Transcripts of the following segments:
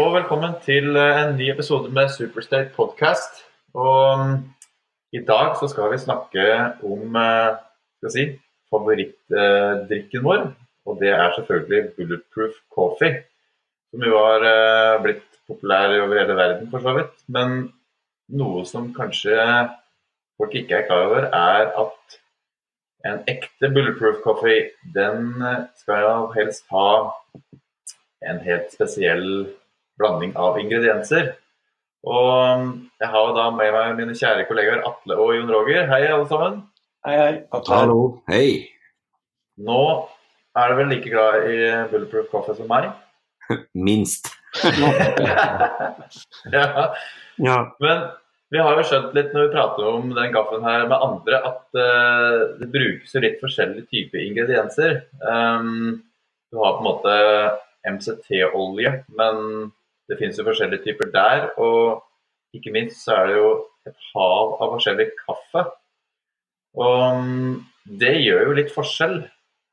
og velkommen til eh, en ny episode med Superstate podcast. Og um, i dag så skal vi snakke om uh, skal si, favorittdrikken vår. Og det er selvfølgelig Bulletproof Coffee. Som jo har uh, blitt populær over hele verden, for så vidt. Men noe som kanskje folk ikke er klar over, er at en ekte Bulletproof Coffee, den skal jo helst ha en helt spesiell blanding av ingredienser. Og jeg har da med meg mine kjære kollegaer Atle og Jon Roger. Hei, alle sammen. Hei, hei. Atle. Hallo. Hei. Nå er du vel like glad i Bulletproof Coffee som meg? Minst. ja. ja. Men vi har jo skjønt litt når vi prater om den kaffen her med andre, at uh, det brukes jo litt forskjellige typer ingredienser. Um, du har på en måte MCT-olje, men det finnes jo forskjellige typer der. Og ikke minst så er det jo et hav av forskjellig kaffe. Og mm, det gjør jo litt forskjell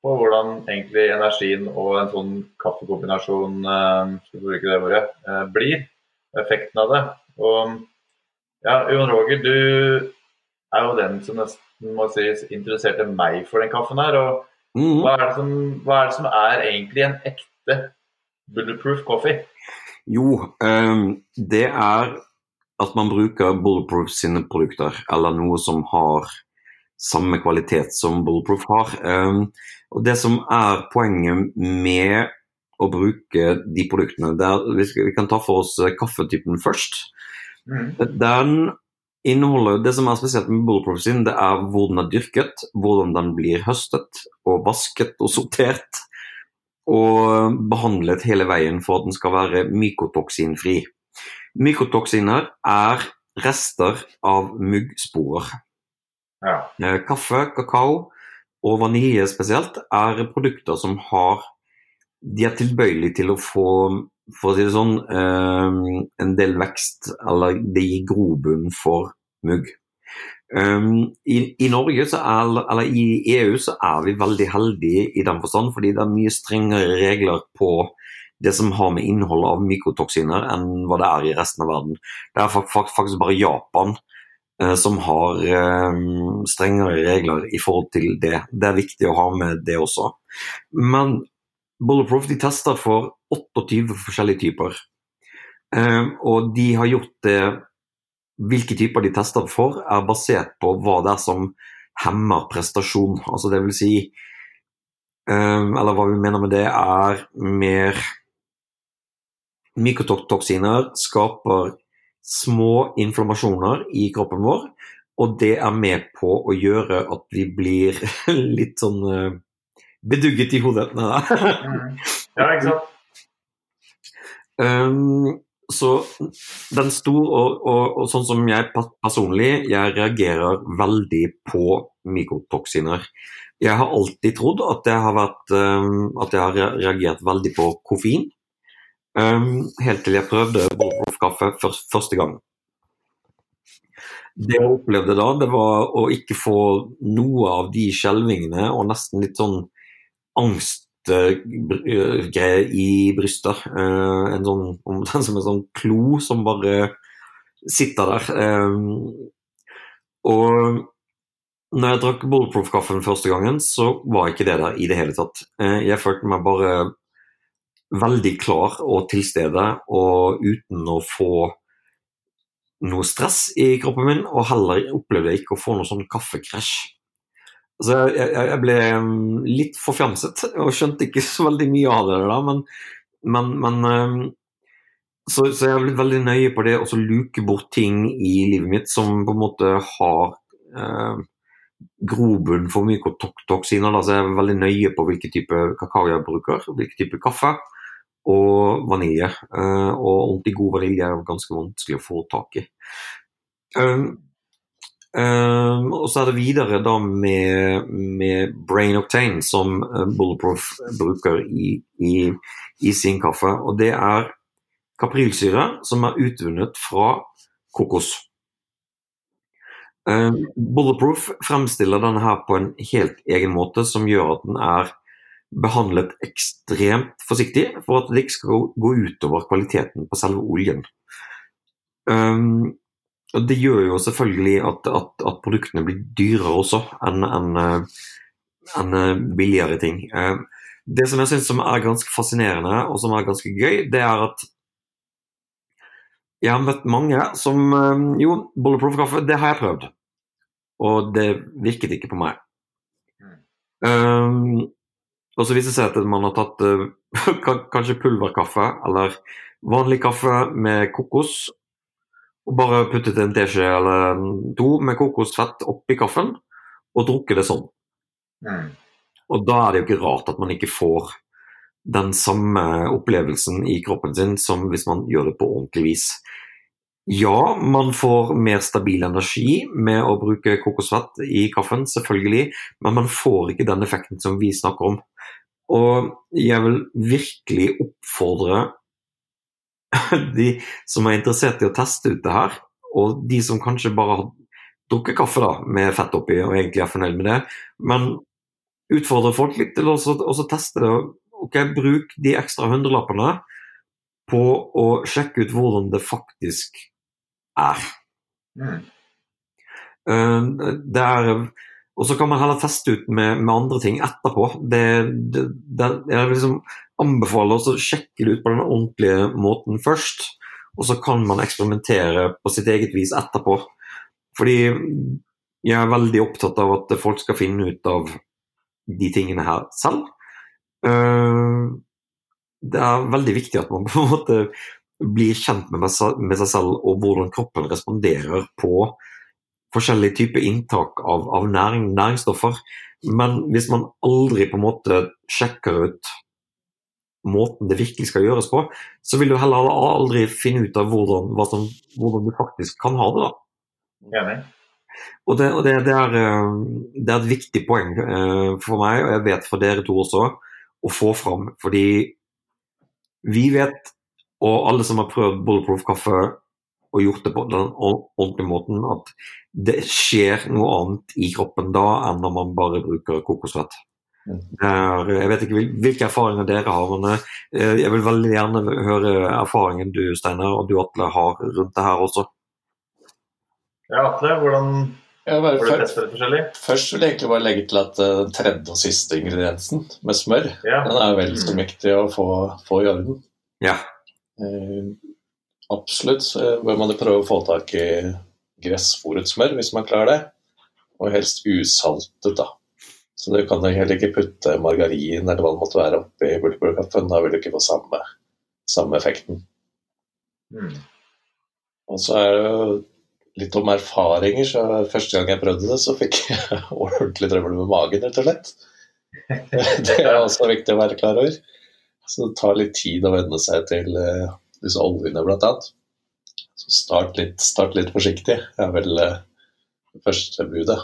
på hvordan egentlig energien og en sånn kaffekombinasjon eh, skal bruke det ordet, eh, blir. Effekten av det. Og ja, Jon Roger, du er jo den som nesten må sies interesserte meg for den kaffen her. og mm. hva, er som, hva er det som er egentlig en ekte Bulletproof Coffee? Jo, um, det er at man bruker Bulletproof sine produkter, eller noe som har samme kvalitet som Bulletproof har. Um, og Det som er poenget med å bruke de produktene der, Vi kan ta for oss kaffetypen først. Mm. Den inneholder, Det som er spesielt med Bulletproof sin, det er hvor den er dyrket, hvordan den blir høstet og vasket og sortert og behandlet hele veien for at den skal være mykotoksinfri. Mykotoksiner er rester av muggsporer. Ja. Eh, kaffe, kakao og vanilje spesielt er produkter som har De er tilbøyelige til å få for å si det sånn, eh, en del vekst, eller det gir grobunn for mugg. Um, i, i, er, i EU, så er vi veldig heldige i den forstand, fordi det er mye strengere regler på det som har med innhold av mikrotoksiner, enn hva det er i resten av verden. Det er faktisk bare Japan uh, som har um, strengere regler i forhold til det. Det er viktig å ha med det også. Men Bulletproof de tester for 28 forskjellige typer. Um, og de har gjort det hvilke typer de tester for, er basert på hva det er som hemmer prestasjon. Altså det vil si um, Eller hva vi mener med det, er mer Mykotoksiner skaper små inflammasjoner i kroppen vår, og det er med på å gjøre at vi blir litt sånn uh, bedugget i hodet. Ja, ikke sant? Um, så den sto, og, og, og, sånn som jeg personlig, jeg reagerer veldig på mykotoksiner. Jeg har alltid trodd at jeg har, vært, um, at jeg har reagert veldig på koffein. Um, helt til jeg prøvde Bulletproof-kaffe først, første gang. Det jeg opplevde da, det var å ikke få noe av de skjelvingene og nesten litt sånn angst greie i brystet. Eh, en sånn, omtrent som en sånn klo som bare sitter der. Eh, og når jeg drakk Bulletproof-kaffen første gangen, så var ikke det der i det hele tatt. Eh, jeg følte meg bare veldig klar og til stede, og uten å få noe stress i kroppen min, og heller opplevde jeg ikke å få noe sånn kaffekrasj. Så jeg, jeg, ble um, litt forfjamset og skjønte ikke så veldig mye av det. da, men, men, men um, så, så, jeg har blitt veldig nøye på det å luke bort ting i livet mitt som på en måte har eh, grobunn for mye toksiner. Da. Så jeg er veldig nøye på hvilken type kakao jeg bruker, hvilken type kaffe og vanilje. Eh, og ordentlig god vanilje er ganske vanskelig å få tak i. Um, Um, og så er det videre da med, med Brain Octane, som uh, Bulletproof bruker i, i, i, sin kaffe. Og det er kaprilsyre som er utvunnet fra kokos. Um, Bulletproof fremstiller denne her på en helt egen måte, som gjør at den er behandlet ekstremt forsiktig for at det ikke skal gå utover kvaliteten på selve oljen. Um, Det gjør jo selvfølgelig at, at, at produktene blir dyrere også enn en, en eh, billigere ting. Uh, det som jeg syns er ganske fascinerende og som er ganske gøy, det er at jeg har møtt mange som Jo, bulletproof kaffe, det har jeg prøvd. Og det virket ikke på meg. Um, og så viser det seg at man har tatt uh, kanskje pulverkaffe eller vanlig kaffe med kokos og bare puttet en teskje eller to med kokosfett oppi kaffen og drukket det sånn. Mm. Og da er det jo ikke rart at man ikke får den samme opplevelsen i kroppen sin som hvis man gjør det på ordentlig vis. Ja, man får mer stabil energi med å bruke kokosfett i kaffen, selvfølgelig, men man får ikke den effekten som vi snakker om. Og jeg vil virkelig oppfordre de som er interessert i å teste ut det her, og de som kanskje bare har drukket kaffe da, med fett oppi og egentlig er fornøyd med det, men utfordre folk litt til å teste det. Ok, Bruk de ekstra hundrelappene på å sjekke ut hvordan det faktisk er. Mm. Uh, det er og så kan man heller teste ut med, med andre ting etterpå. Det, det, det, er liksom anbefaler å sjekke det ut på den ordentlige måten først. Og så kan man eksperimentere på sitt eget vis etterpå. Fordi jeg er veldig opptatt av at folk skal finne ut av de tingene her selv. Eh, det er veldig viktig at man på en måte blir kjent med seg selv og hvordan kroppen responderer på forskjellige typer inntak av, av næring, næringsstoffer. Men hvis man aldri på en måte sjekker ut måten det virkelig skal gjøres på, så vil du heller aldri finne ut av hvordan, som, hvordan du faktisk kan ha det. da. Enig. Og, det, og det, det, er, eh, det, er, et viktig poeng uh, for meg, og jeg vet for dere to også, å få fram. Fordi vi vet, og alle som har prøvd Bulletproof kaffe og gjort det på den ordentlige måten, at det skjer noe annet i kroppen da enn når man bare bruker kokosfett. Mm. Er, jeg vet ikke hvilke erfaringer dere har, men eh, jeg vil veldig gjerne høre erfaringen du Steiner, og du Atle har rundt det her også. Ja, Atle, hvordan ja, bare, for, forskjellig? Først vil jeg egentlig bare legge til at den uh, tredje og siste ingrediensen, med smør, ja. den er vel så mektig å få, få i orden. Ja. Uh, absolutt så bør man prøve å få tak i gressfòret smør, hvis man klarer det. Og helst usaltet, da. Så du kan heller ikke putte margarin eller hva det måtte være oppi bulletproof-kaffen. Da vil du ikke få samme, samme effekten. Mm. Og så er det jo litt om erfaringer. så Første gang jeg prøvde det, så fikk jeg ordentlig trøbbel med magen, rett og slett. Det er også viktig å være klar over. Så det tar litt tid å venne seg til uh, disse oljene, blant annet. Så start litt, start litt forsiktig, det er vel det første budet.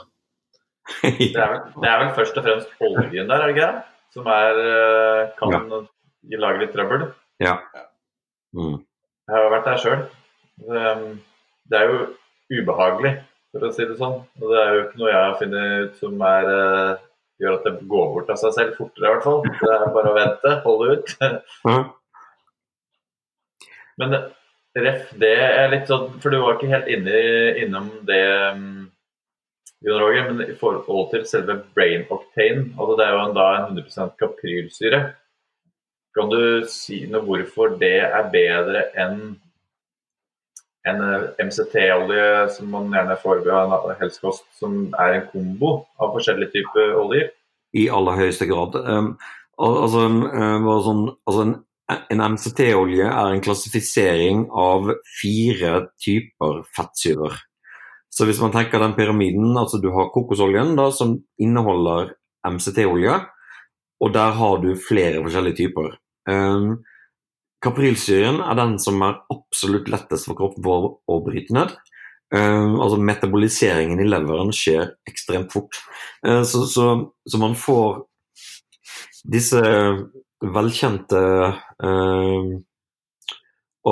Det, er vel, det, er vel, først og fremst oljen der, er det ikke det? Som er, eh, kan ja. lage litt trøbbel? Ja. Mm. Jeg har vært der sjøl. Det er jo ubehagelig, for å si det sånn. Og det er jo ikke noe jeg har funnet ut som er, eh, gjør at det går bort av seg selv fortere, i hvert fall. Det er bare å vente, holde ut. Mm. Men ref, det er litt sånn For du var ikke helt inne, innom det Roger, men i forhold til selve brain octane, altså det er jo en, da en 100% kaprylsyre. Kan du si noe hvorfor det er bedre enn en eh, MCT-olje som man gjerne får ved en helsekost, som er en kombo av forskjellige typer oljer? I aller høyeste grad. Um, altså, um, sånn, altså en, en MCT-olje er en klassifisering av fire typer fettsyrer. Så hvis man tenker den pyramiden, altså du har kokosoljen da, som inneholder MCT-olje, og der har du flere forskjellige typer. Um, Kaprilsyren er den som er absolutt lettest for kroppen for å bryte ned. Um, altså Metaboliseringen i leveren skjer ekstremt fort. Uh, så, så, så, man får disse velkjente Åh, uh,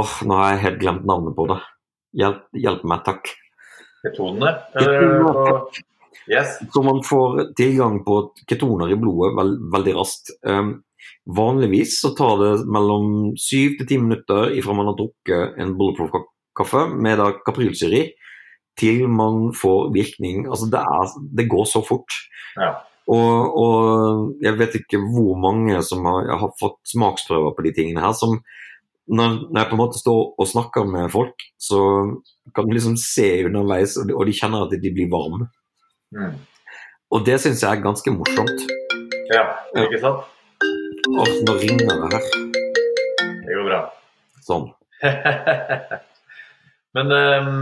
oh, nå har jeg helt glemt navnet på det. Hjelp, hjelp meg, takk. Ketonene? Yes. Så man får tilgang på ketoner i blodet veld, veldig raskt. Um, vanligvis så tar det mellom syv til ti minutter ifra man har drukket en bulletproof-kaffe med da i, til man får virkning. Altså det, er, det går så fort. Ja. Og, og, jeg vet ikke hvor mange som har, har, fått smaksprøver på de tingene her. som når, når, jeg på en måte står og snakker med folk, så kan du liksom se underveis, og de, og de kjenner at de blir varme. Mm. Og det syns jeg er ganske morsomt. Ja, ikke sant? Og nå ringer det her. Det går bra. Sånn. Men um,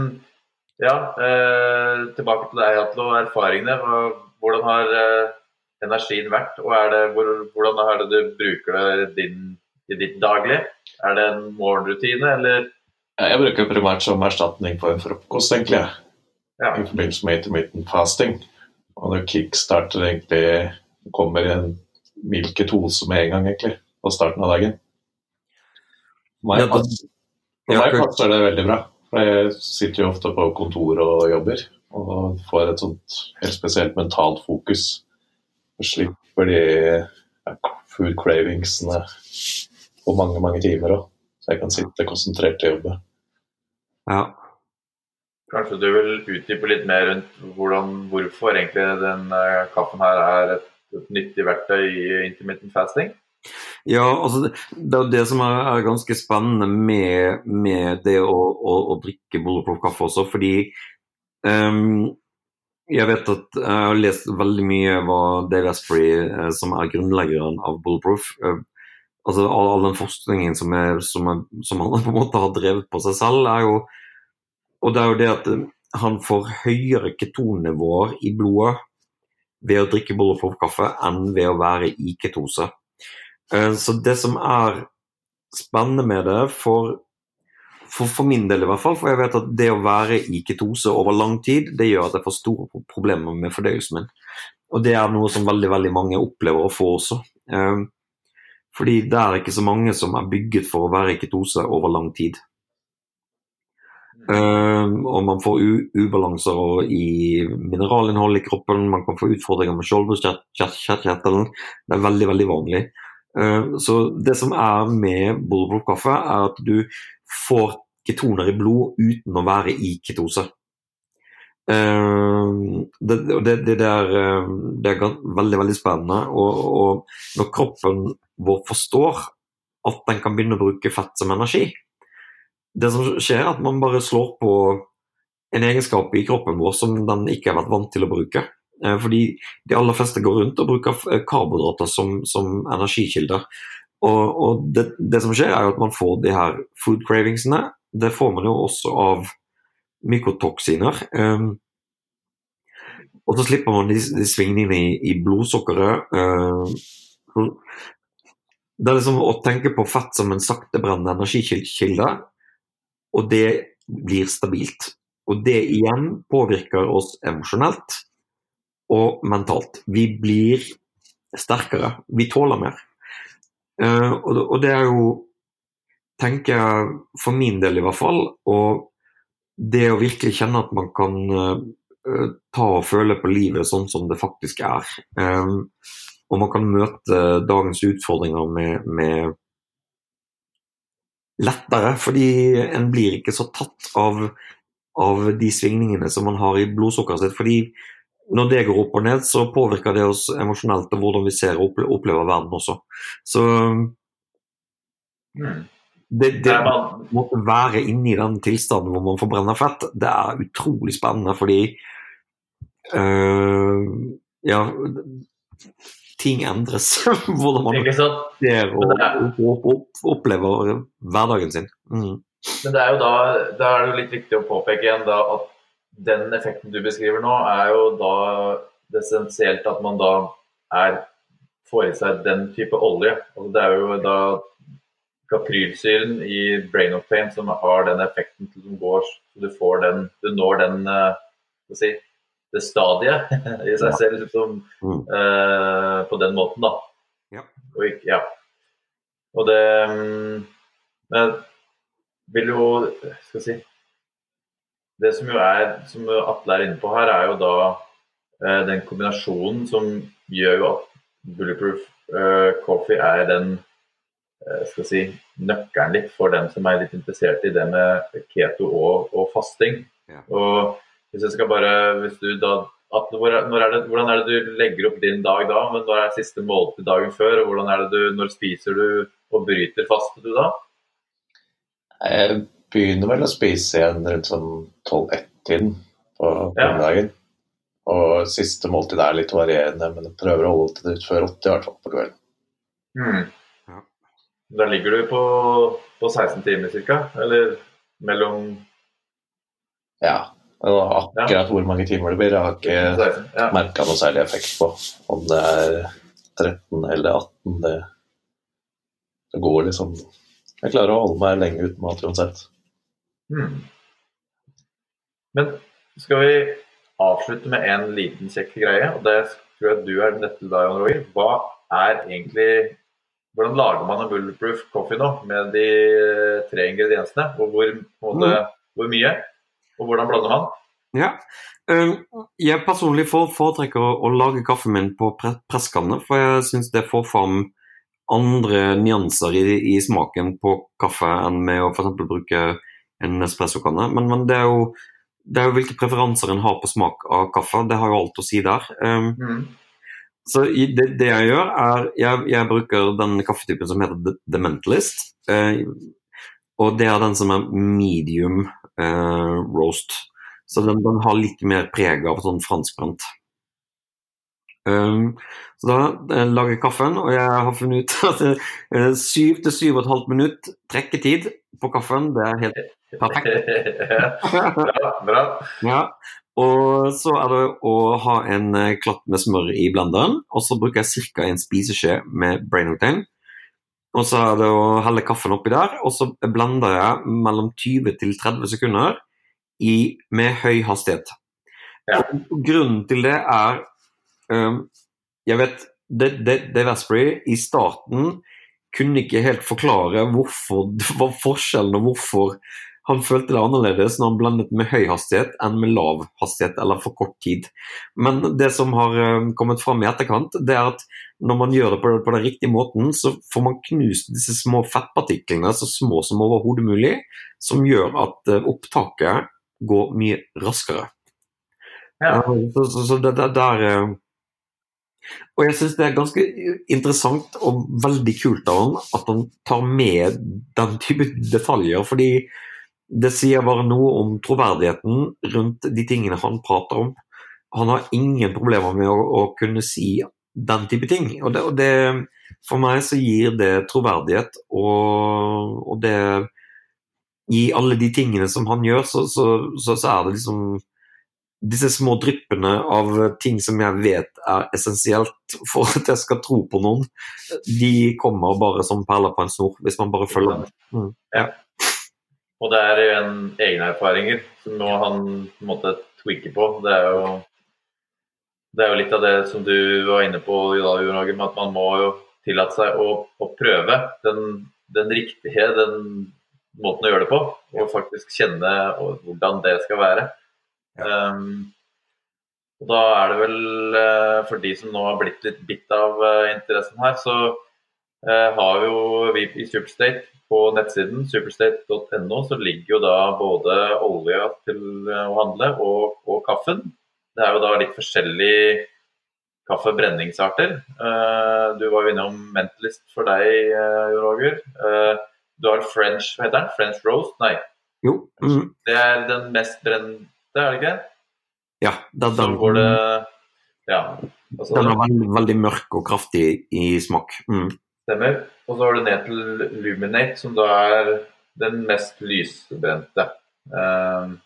ja, uh, tilbake til deg, Atle, og erfaringene. Hvordan har uh, energien vært? Og det, hvor, hvordan er det du bruker det din, i ditt daglig? Er det en morgenrutine, eller? Jeg bruker primært som erstatning for en frokost, egentlig. Ja. I forbindelse med intermittent fasting. Og når kickstarter egentlig kommer i en mild ketose med en gang, egentlig, på starten av dagen. For meg, for meg passer det veldig bra. For jeg sitter jo ofte på kontor og jobber, og får et sånt helt spesielt mentalt fokus. Og slipper de food cravingsene på mange, mange timer òg. Så jeg kan sitte konsentrert og jobbe. Ja. Kanskje du vil utdype litt mer rundt hvordan, hvorfor egentlig den uh, kaffen her er et, et, nyttig verktøy i intermittent fasting? Ja, altså det, det er det som er, er ganske spennende med, med det å, å, å drikke bulletproof kaffe også, fordi um, jeg vet at jeg har lest veldig mye hva Dave Asprey, eh, som er grunnleggeren av Bulletproof, eh, altså all, all, den forskningen som, er, som, er, som, han på en måte har drevet på seg selv, er jo Og det er jo det at eh, han får høyere ketonnivåer i blodet ved å drikke bulletproof-kaffe enn ved å være i ketose. Eh, så det som er spennende med det, for, for, for, min del i hvert fall, for jeg vet at det å være i ketose over lang tid, det gjør at jeg får store problemer med fordøyelsen min. Og det er noe som veldig, veldig mange opplever å få også. Eh, fordi det er ikke så mange som er bygget for å være i ketose over lang tid. Um, og man får ubalanser i mineralinnhold i kroppen, man kan få utfordringer med skjoldbruskkjertelen. Det er veldig, veldig vanlig. Uh, så det som er med bulletproof-kaffe, er at du får ketoner i blod uten å være i ketose. Uh, det, det, det, er, det, er veldig, veldig spennende. Og, og når kroppen vår forstår at den kan begynne å bruke fett som energi. Det som skjer, er at man bare slår på en egenskap i kroppen vår som den ikke har vært vant til å bruke. Eh, fordi de aller fleste går rundt og bruker eh, karbohydrater som, som energikilder. Og, og det, det, som skjer, er at man får de her food cravingsene. Det får man jo også av mykotoksiner. Um, og så slipper man de, de svingningene i, i blodsukkeret. Uh, det er liksom å tenke på fett som en saktebrennende energikilde, og det blir stabilt. Og det igjen påvirker oss emosjonelt og mentalt. Vi blir sterkere. Vi tåler mer. Og, og, det er jo, tenker jeg, for min del i hvert fall, og det å virkelig kjenne at man kan uh, ta og føle på livet sånn som det faktisk er. Um, og man kan møte dagens utfordringer med, med lettere, fordi en blir ikke så tatt av, av de svingningene som man har i blodsukkeret sitt. fordi når det går opp og ned, så påvirker det oss emosjonelt og hvordan vi ser og opplever verden også. Så mm. det, det å være inne i den tilstanden hvor man forbrenner fett, det er utrolig spennende fordi øh, Ja ting endres. Hvordan man ser og, og, og, opplever hverdagen sin. Mm. Men det er jo da, da er det litt viktig å påpeke igjen da, at den effekten du beskriver nå, er jo da det essensielt at man da er, får i seg den type olje. Altså, det er jo da kaprylsyren i brain of pain som har den effekten til du går, så du får den, du når den uh, si, det stadiet i seg selv liksom, mm. uh, på den måten, da. Ja. Og, ikke, ja. og det um, Men vil jo Skal vi si Det som jo er, som Atle er inne på her, er jo da uh, den kombinasjonen som gjør jo at Bulletproof uh, Coffee er den skal si, nøkkelen litt for dem som er litt interessert i det med keto og, og fasting. Ja. Og hvis jeg skal bare, hvis du da at, hvor, er det, hvordan er det du legger opp din dag da? Men Hva er siste måltid dagen før? og hvordan er det du, Når spiser du og bryter faste du da? Jeg begynner vel å spise igjen rundt sånn 12-1-tiden på formiddagen. Ja. Og siste måltid er litt varierende, men jeg prøver å holde det ut før 80 i hvert fall på kvelden. Mm. Ja. Da ligger du på, på 16 timer ca.? Eller mellom Ja. Og akkurat hvor mange timer det blir, jeg har ikke ja. merka noe særlig effekt på. Om det er 13 eller 18, det, det går liksom Jeg klarer å holde meg lenge uten mat uansett. Hmm. Men skal vi avslutte med en liten kjekk greie, og det tror jeg du er nødt til da, Jan Roger. Hva er egentlig Hvordan lager man en bulletproof coffee nå med de tre ingrediensene? Og hvor, måte, mm. hvor mye? Og hvordan blander man? Ja. Ehm, jeg personlig foretrekker å lage kaffen min på presskanne, for jeg syns det får fram andre nyanser i, i, smaken på kaffe enn med å f.eks. bruke en espressokanne. Men, men det, er jo, det, er jo, hvilke preferanser en har på smak av kaffe. Det har jo alt å si der. Um, mm. Så det, det, jeg gjør, er jeg, jeg, bruker den kaffetypen som heter The Mentalist. Uh, og det er den som er medium roast. Så den, den, har litt mer preg av sånn franskbrent. Um, så da uh, lager jeg kaffen, og jeg har funnet ut at uh, syv til syv og et halvt minutt trekketid på kaffen, det er helt perfekt. bra, bra. Ja. Og så er det å ha en uh, klatt med smør i blenderen, og så bruker jeg ca. en spiseskje med brain octane. Og så er det å helle kaffen oppi der, og så blender jeg mellom 20 til 30 sekunder i, med høy hastighet. Ja. Grunnen til det er um, Jeg vet det, det, det Vespri i starten kunne ikke helt forklare hvorfor var forskjellen, og hvorfor han følte det annerledes når han blandet med høy hastighet enn med lav hastighet, eller for kort tid. Men det som har kommet fram i etterkant, det er at når man gjør det på, på den riktige måten, så får man knust disse små fettpartiklene, så små som overhodet mulig, som gjør at opptaket går mye raskere. Ja. Så, så, så det, det, der eh, Og jeg syns det er ganske interessant og veldig kult av han at han tar med den type detaljer, fordi det sier bare noe om troverdigheten rundt de tingene han prater om. Han har ingen problemer med å, å kunne si den type ting. Og det, og det, for meg så gir det troverdighet, og, og det i alle de tingene som han gjør, så, så, så, så, er det liksom disse små dryppene av ting som jeg vet er essensielt for at jeg skal tro på noen, de kommer bare som perler på en snor, hvis man bare følger med. Mm. Ja. Og det er en egne erfaringer som nå han på en måte tweaker på. Det er jo det er jo litt av det som du var inne på, Jorgen, at man må jo tillate seg å, å prøve den, den riktige, den måten å gjøre det på, og faktisk kjenne hvordan det skal være. Um, og Da er det vel, uh, for de som nå har blitt litt bitt av uh, interessen her, så har jo vi i Superstate på nettsiden superstate.no så ligger jo da både olja til å handle og, og kaffen. Det er jo da litt forskjellige kaffebrenningsarter. du var jo innom Mentalist for deg, Roger. Du har French hva heter den? French roast? Nei. Jo. Mm. Det er den mest brente, er det ikke? Ja. Det, så går det Ja. Altså, den er veldig, veldig, mørk og kraftig i smak. Mm. Stemmer. Og så har du ned til Luminate, som da er den mest lysbrente. Um,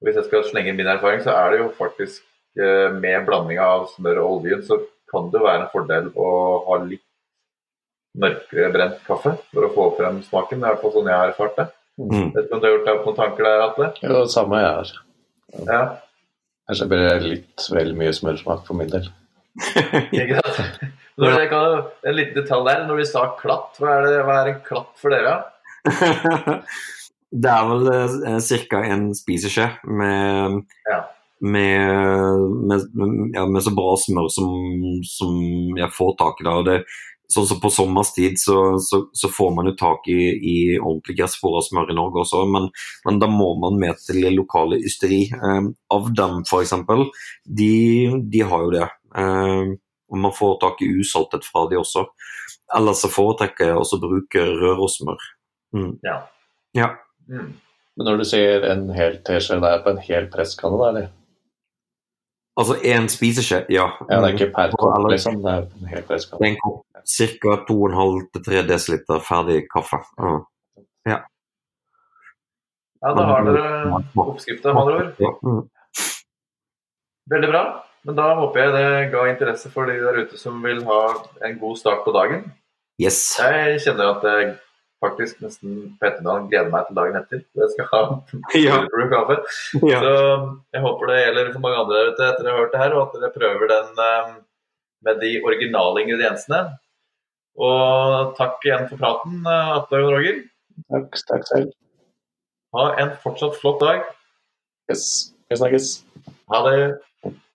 hvis jeg skal slenge min erfaring, så er det jo faktisk uh, med blanding av smør og oljen, så kan det være en fordel å ha litt mørkere brent kaffe for å få frem smaken. Det er i hvert fall sånn jeg har erfart det. Mm. Vet du om du har gjort deg opp noen tanker der, Atle? Jo, det samme jeg har. Ja. Kanskje det litt vel mye smørsmak for min del. Ikke sant? Kan, en liten detalj der, når vi sa klatt, hva er, det, hva er en klatt for dere? det er vel eh, ca. en spiseskje med, ja. med, med, ja, med, så bra smør som, som jeg får tak i. det. Sånn som På sommerstid så, så, så, får man jo tak i, i ordentlig gressfòra-smør i Norge også, men, men, da må man med til lokale ysteri. Eh, av dem f.eks., de, de har jo det. Eh, og man får tak i usaltet fra de også. Ellers så foretrekker jeg også å bruke rørosmør. Mm. Ja. ja. Mm. Men når du sier en hel teskje, det er på en hel presskanne, da, eller? Altså én spiseskje, ja. ja. Det er ikke per kopp, liksom? Det er en hel presskanne. Det er en kopp. Ca. 2,5-3 dl ferdig kaffe. Ja. ja. Ja, da har dere oppskrifta, med andre ord. Mm. Veldig bra. Men da håper jeg det ga interesse for de der ute som vil ha en god start på dagen. Yes. Jeg kjenner at jeg faktisk nesten på ettermiddagen gleder meg til dagen etter. Jeg skal ha ja. kaffe. Ja. Så jeg håper det gjelder for mange andre der ute etter å ha hørt det her, og at dere prøver den um, med de originale ingrediensene. Og takk igjen for praten, uh, Atle og Roger. Takk, takk selv. Ha en fortsatt flott dag. Yes. Vi snakkes. Ha det.